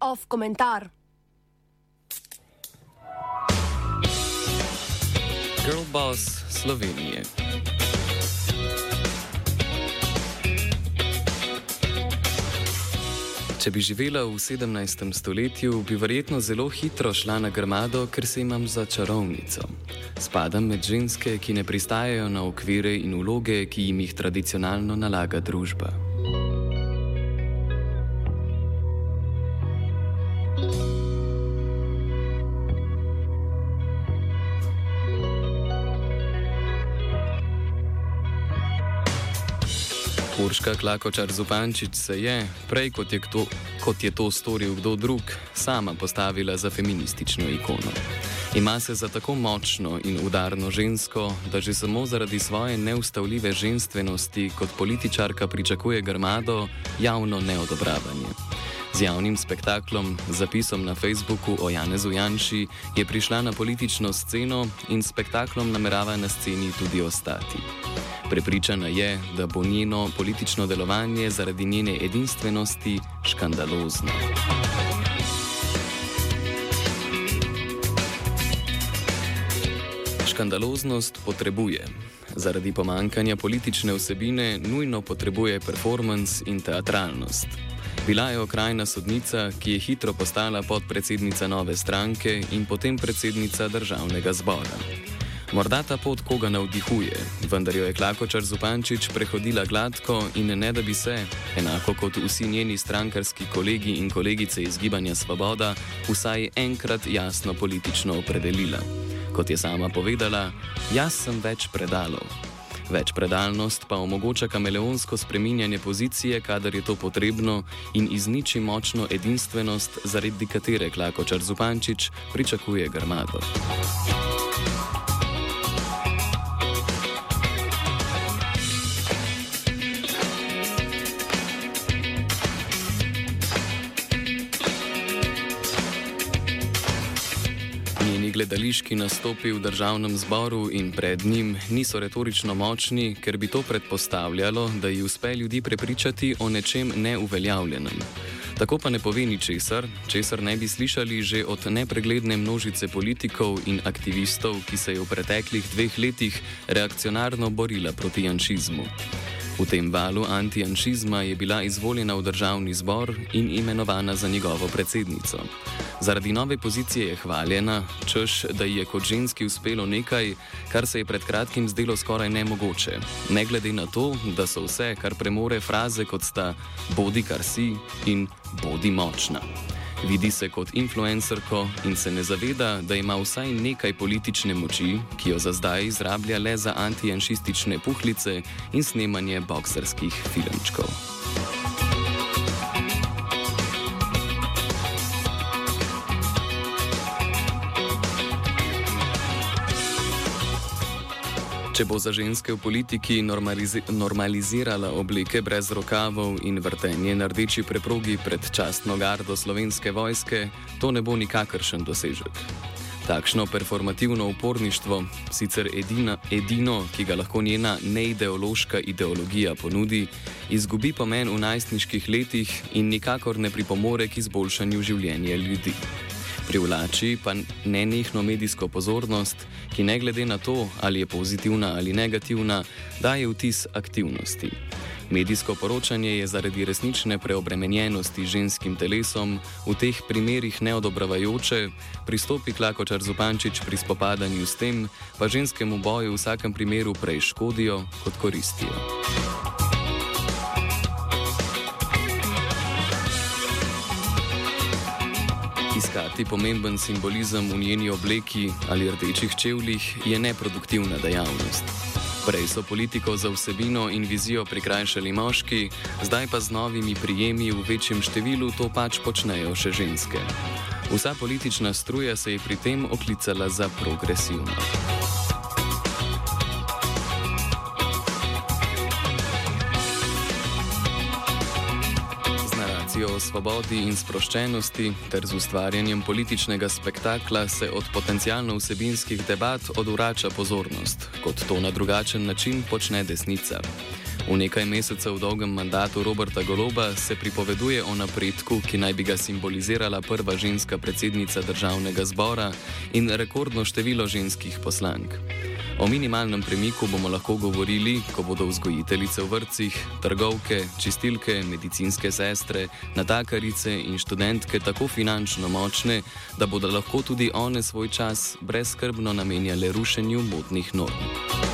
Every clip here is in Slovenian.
Off komentar. Girlboss Slovenije. Če bi živela v 17. stoletju, bi verjetno zelo hitro šla na grmado, ker se imam za čarovnico. Spadam med ženske, ki ne pristajajo na okvire in vloge, ki jim jih tradicionalno nalaga družba. Urška Klakočar Zupančič se je, prej kot je, kdo, kot je to storil kdo drug, sama postavila za feministično ikono. Ima se za tako močno in udarno žensko, da že samo zaradi svoje neustavljive ženstvenosti kot političarka pričakuje grmado javno neodobravanje. Z javnim spektaklom, zapisom na Facebooku o Janezu Janši, je prišla na politično sceno in spektaklom namerava na sceni tudi ostati. Prepričana je, da bo njeno politično delovanje zaradi njene edinstvenosti škandalozno. Škandaloznost potrebuje. Zaradi pomankanja politične vsebine nujno potrebuje performance in teatralnost. Bila je okrajna sodnica, ki je hitro postala podpredsednica nove stranke in potem predsednica državnega zbora. Morda ta pot koga navdihuje, vendar jo je Klakočar Zupančič prehodila gladko in ne da bi se, enako kot vsi njeni strankarski kolegi in kolegice iz Gibanja Svoboda, vsaj enkrat jasno politično opredelila. Kot je sama povedala, jaz sem več predalov. Več predalnost pa omogoča kameleonsko spreminjanje pozicije, kadar je to potrebno, in izniči močno edinstvenost, zaradi katere Klakočar Zupančič pričakuje grmado. Gledališki nastopi v državnem zboru in pred njim niso retorično močni, ker bi to predpostavljalo, da ji uspe ljudi prepričati o nečem neuveljavljenem. Tako pa ne pove ničesar, česar ne bi slišali že od nepregledne množice politikov in aktivistov, ki se je v preteklih dveh letih reakcionarno borila proti janšizmu. V tem valu antijanšizma je bila izvoljena v državni zbor in imenovana za njegovo predsednico. Zaradi nove pozicije je hvaljena, češ, da ji je kot ženski uspelo nekaj, kar se je pred kratkim zdelo skoraj nemogoče. Ne glede na to, da so vse, kar premore fraze kot sta bodi kar si in bodi močna. Vidi se kot influencerko in se ne zaveda, da ima vsaj nekaj politične moči, ki jo za zdaj izrablja le za antijanšistične puhlice in snemanje bokserskih filmčkov. Če bo za ženske v politiki normalizi normalizirala oblike brez rokavov in vrtenje na rdeči preprogi pred častno gardo slovenske vojske, to ne bo nikakršen dosežek. Takšno performativno uporništvo, sicer edina, edino, ki ga lahko njena neideološka ideologija ponudi, izgubi pomen v najstniških letih in nikakor ne pripomore k izboljšanju življenja ljudi privlači pa nenehno medijsko pozornost, ki ne glede na to, ali je pozitivna ali negativna, daje vtis aktivnosti. Medijsko poročanje je zaradi resnične preobremenjenosti ženskim telesom v teh primerih neodobravajoče, pristopi Klakočar Zupančič pri spopadanju s tem, pa ženskemu boju v vsakem primeru prej škodijo kot koristijo. Iskati pomemben simbolizem v njeni obleki ali rdečih čevljih je neproduktivna dejavnost. Prej so politiko za vsebino in vizijo prikrajšali moški, zdaj pa z novimi prijemi v večjem številu to pač počnejo še ženske. Vsa politična struja se je pri tem oklicala za progresivno. O svobodi in sproščenosti ter z ustvarjanjem političnega spektakla se od potencijalno vsebinskih debat odvrača pozornost, kot to na drugačen način počne desnica. V nekaj mesecev dolgem mandatu Roberta Goloba se pripoveduje o napredku, ki naj bi ga simbolizirala prva ženska predsednica državnega zbora in rekordno število ženskih poslank. O minimalnem premiku bomo lahko govorili, ko bodo vzgojiteljice v vrtcih, trgovke, čistilke, medicinske sestre, natakarice in študentke tako finančno močne, da bodo lahko tudi one svoj čas brezskrbno namenjale rušenju modnih norm.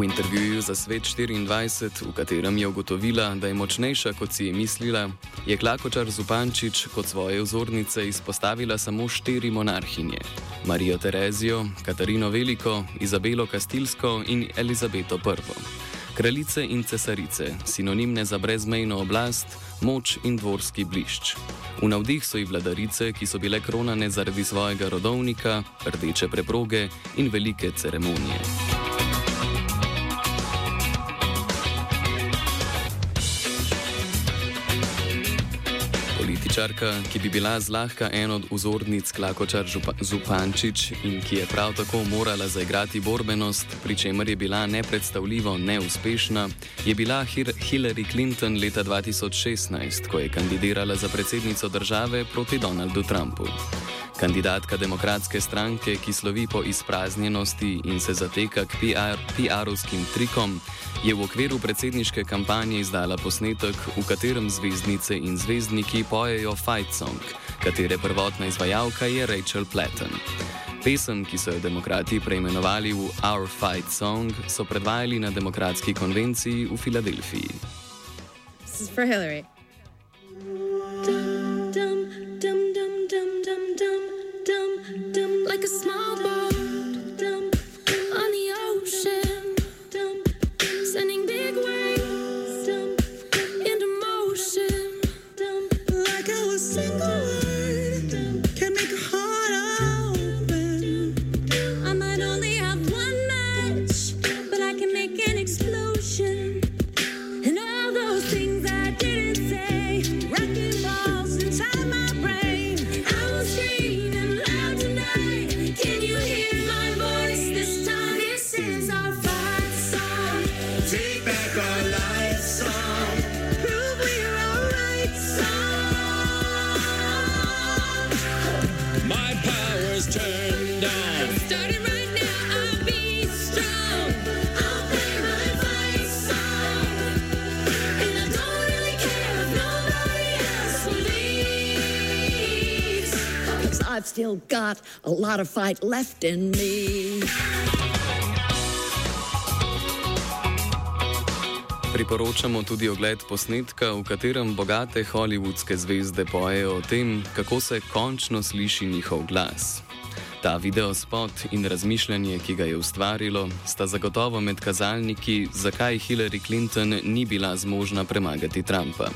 V intervjuju za Svet 24, v katerem je ugotovila, da je močnejša, kot si je mislila, je Klakočar Zupančič kot svoje vzornice izpostavila samo štiri monarhinje: Marijo Terezijo, Katarino Veliko, Izabelo Kastilsko in Elizabeto I. Kraljice in cesarice, sinonimne za brezmejno oblast, moč in dvorski blišč. V navdih so i vladarice, ki so bile kronane zaradi svojega rodovnika, rdeče preproge in velike ceremonije. Političarka, ki bi bila zlahka en od vzornic Klakočar Zupančič in ki je prav tako morala zaigrati borbenost, pri čemer je bila nepredstavljivo neuspešna, je bila Hillary Clinton leta 2016, ko je kandidirala za predsednico države proti Donaldu Trumpu. Kandidatka demokratske stranke, ki slovi po izpraznjenosti in se zateka k PR-ovskim PR trikom, je v okviru predsedniške kampanje izdala posnetek, v katerem zvezdnice in zvezdniki pojejo Fight Song, katere prvotna izvajalka je Rachel Platten. Pesem, ki so jo demokrati preimenovali v Our Fight Song, so predvajali na demokratski konvenciji v Filadelfiji. This is for Hillary. I've still got a lot of fight left in me. Priporočamo tudi ogled posnetka, v katerem bogate hollywoodske zvezde pojejo o tem, kako se končno sliši njihov glas. Ta videospot in razmišljanje, ki ga je ustvarilo, sta zagotovo med kazalniki, zakaj Hillary Clinton ni bila zmožna premagati Trumpa.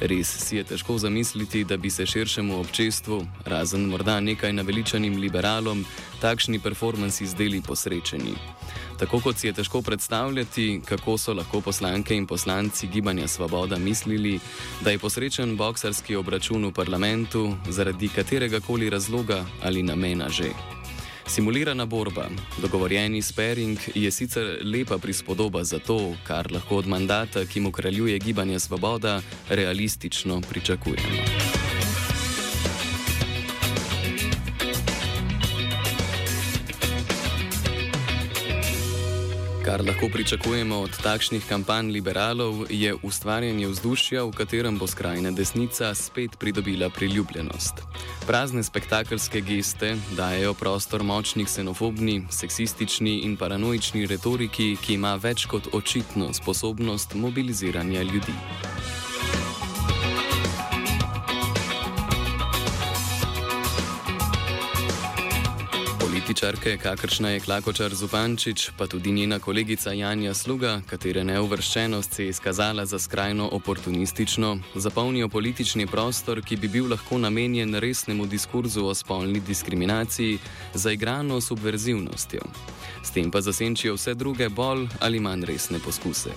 Res si je težko zamisliti, da bi se širšemu občestvu, razen morda nekaj naveličanim liberalom, takšni performansi zdeli posrečeni. Tako kot si je težko predstavljati, kako so lahko poslanke in poslanci Gibanja Svoboda mislili, da je posrečen boksarski obračun v parlamentu zaradi katerega koli razloga ali namena že. Simulirana borba, dogovorjeni sparing je sicer lepa prispodoba za to, kar lahko od mandata, ki mu kraljuje gibanje Svoboda, realistično pričakujemo. Kar lahko pričakujemo od takšnih kampanj liberalov, je ustvarjanje vzdušja, v katerem bo skrajna desnica spet pridobila priljubljenost. Prazne spektakelske geste dajo prostor močni ksenofobni, seksistični in paranoični retoriki, ki ima več kot očitno sposobnost mobiliziranja ljudi. Političarke, kakršna je Klakočar Zupančič, pa tudi njena kolegica Janja Sluga, katere neuvrščenost se je izkazala za skrajno oportunistično, zapolnijo politični prostor, ki bi bil lahko namenjen resnemu diskurzu o spolni diskriminaciji, zaigrano subverzivnostjo. S tem pa zasenčijo vse druge bolj ali manj resne poskuse.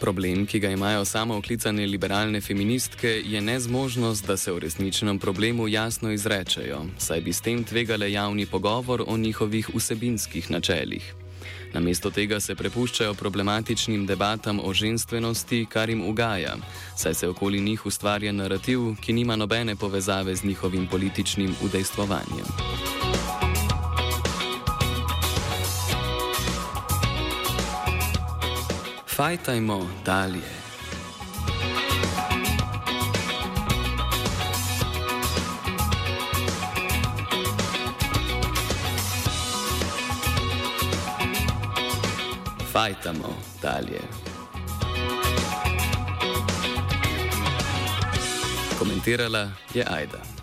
Problem, ki ga imajo samo oklicane liberalne feministke, je nezmožnost, da se o resničnem problemu jasno izrečejo, saj bi s tem tvegale javni pogovor o njihovih vsebinskih načeljih. Namesto tega se prepuščajo problematičnim debatam o ženstvenosti, kar jim ugaja, saj se okoli njih ustvarja narativ, ki nima nobene povezave z njihovim političnim udejstvovanjem. Fajtajmo dalje. Fajtamo dalje. Komentirala je Aida.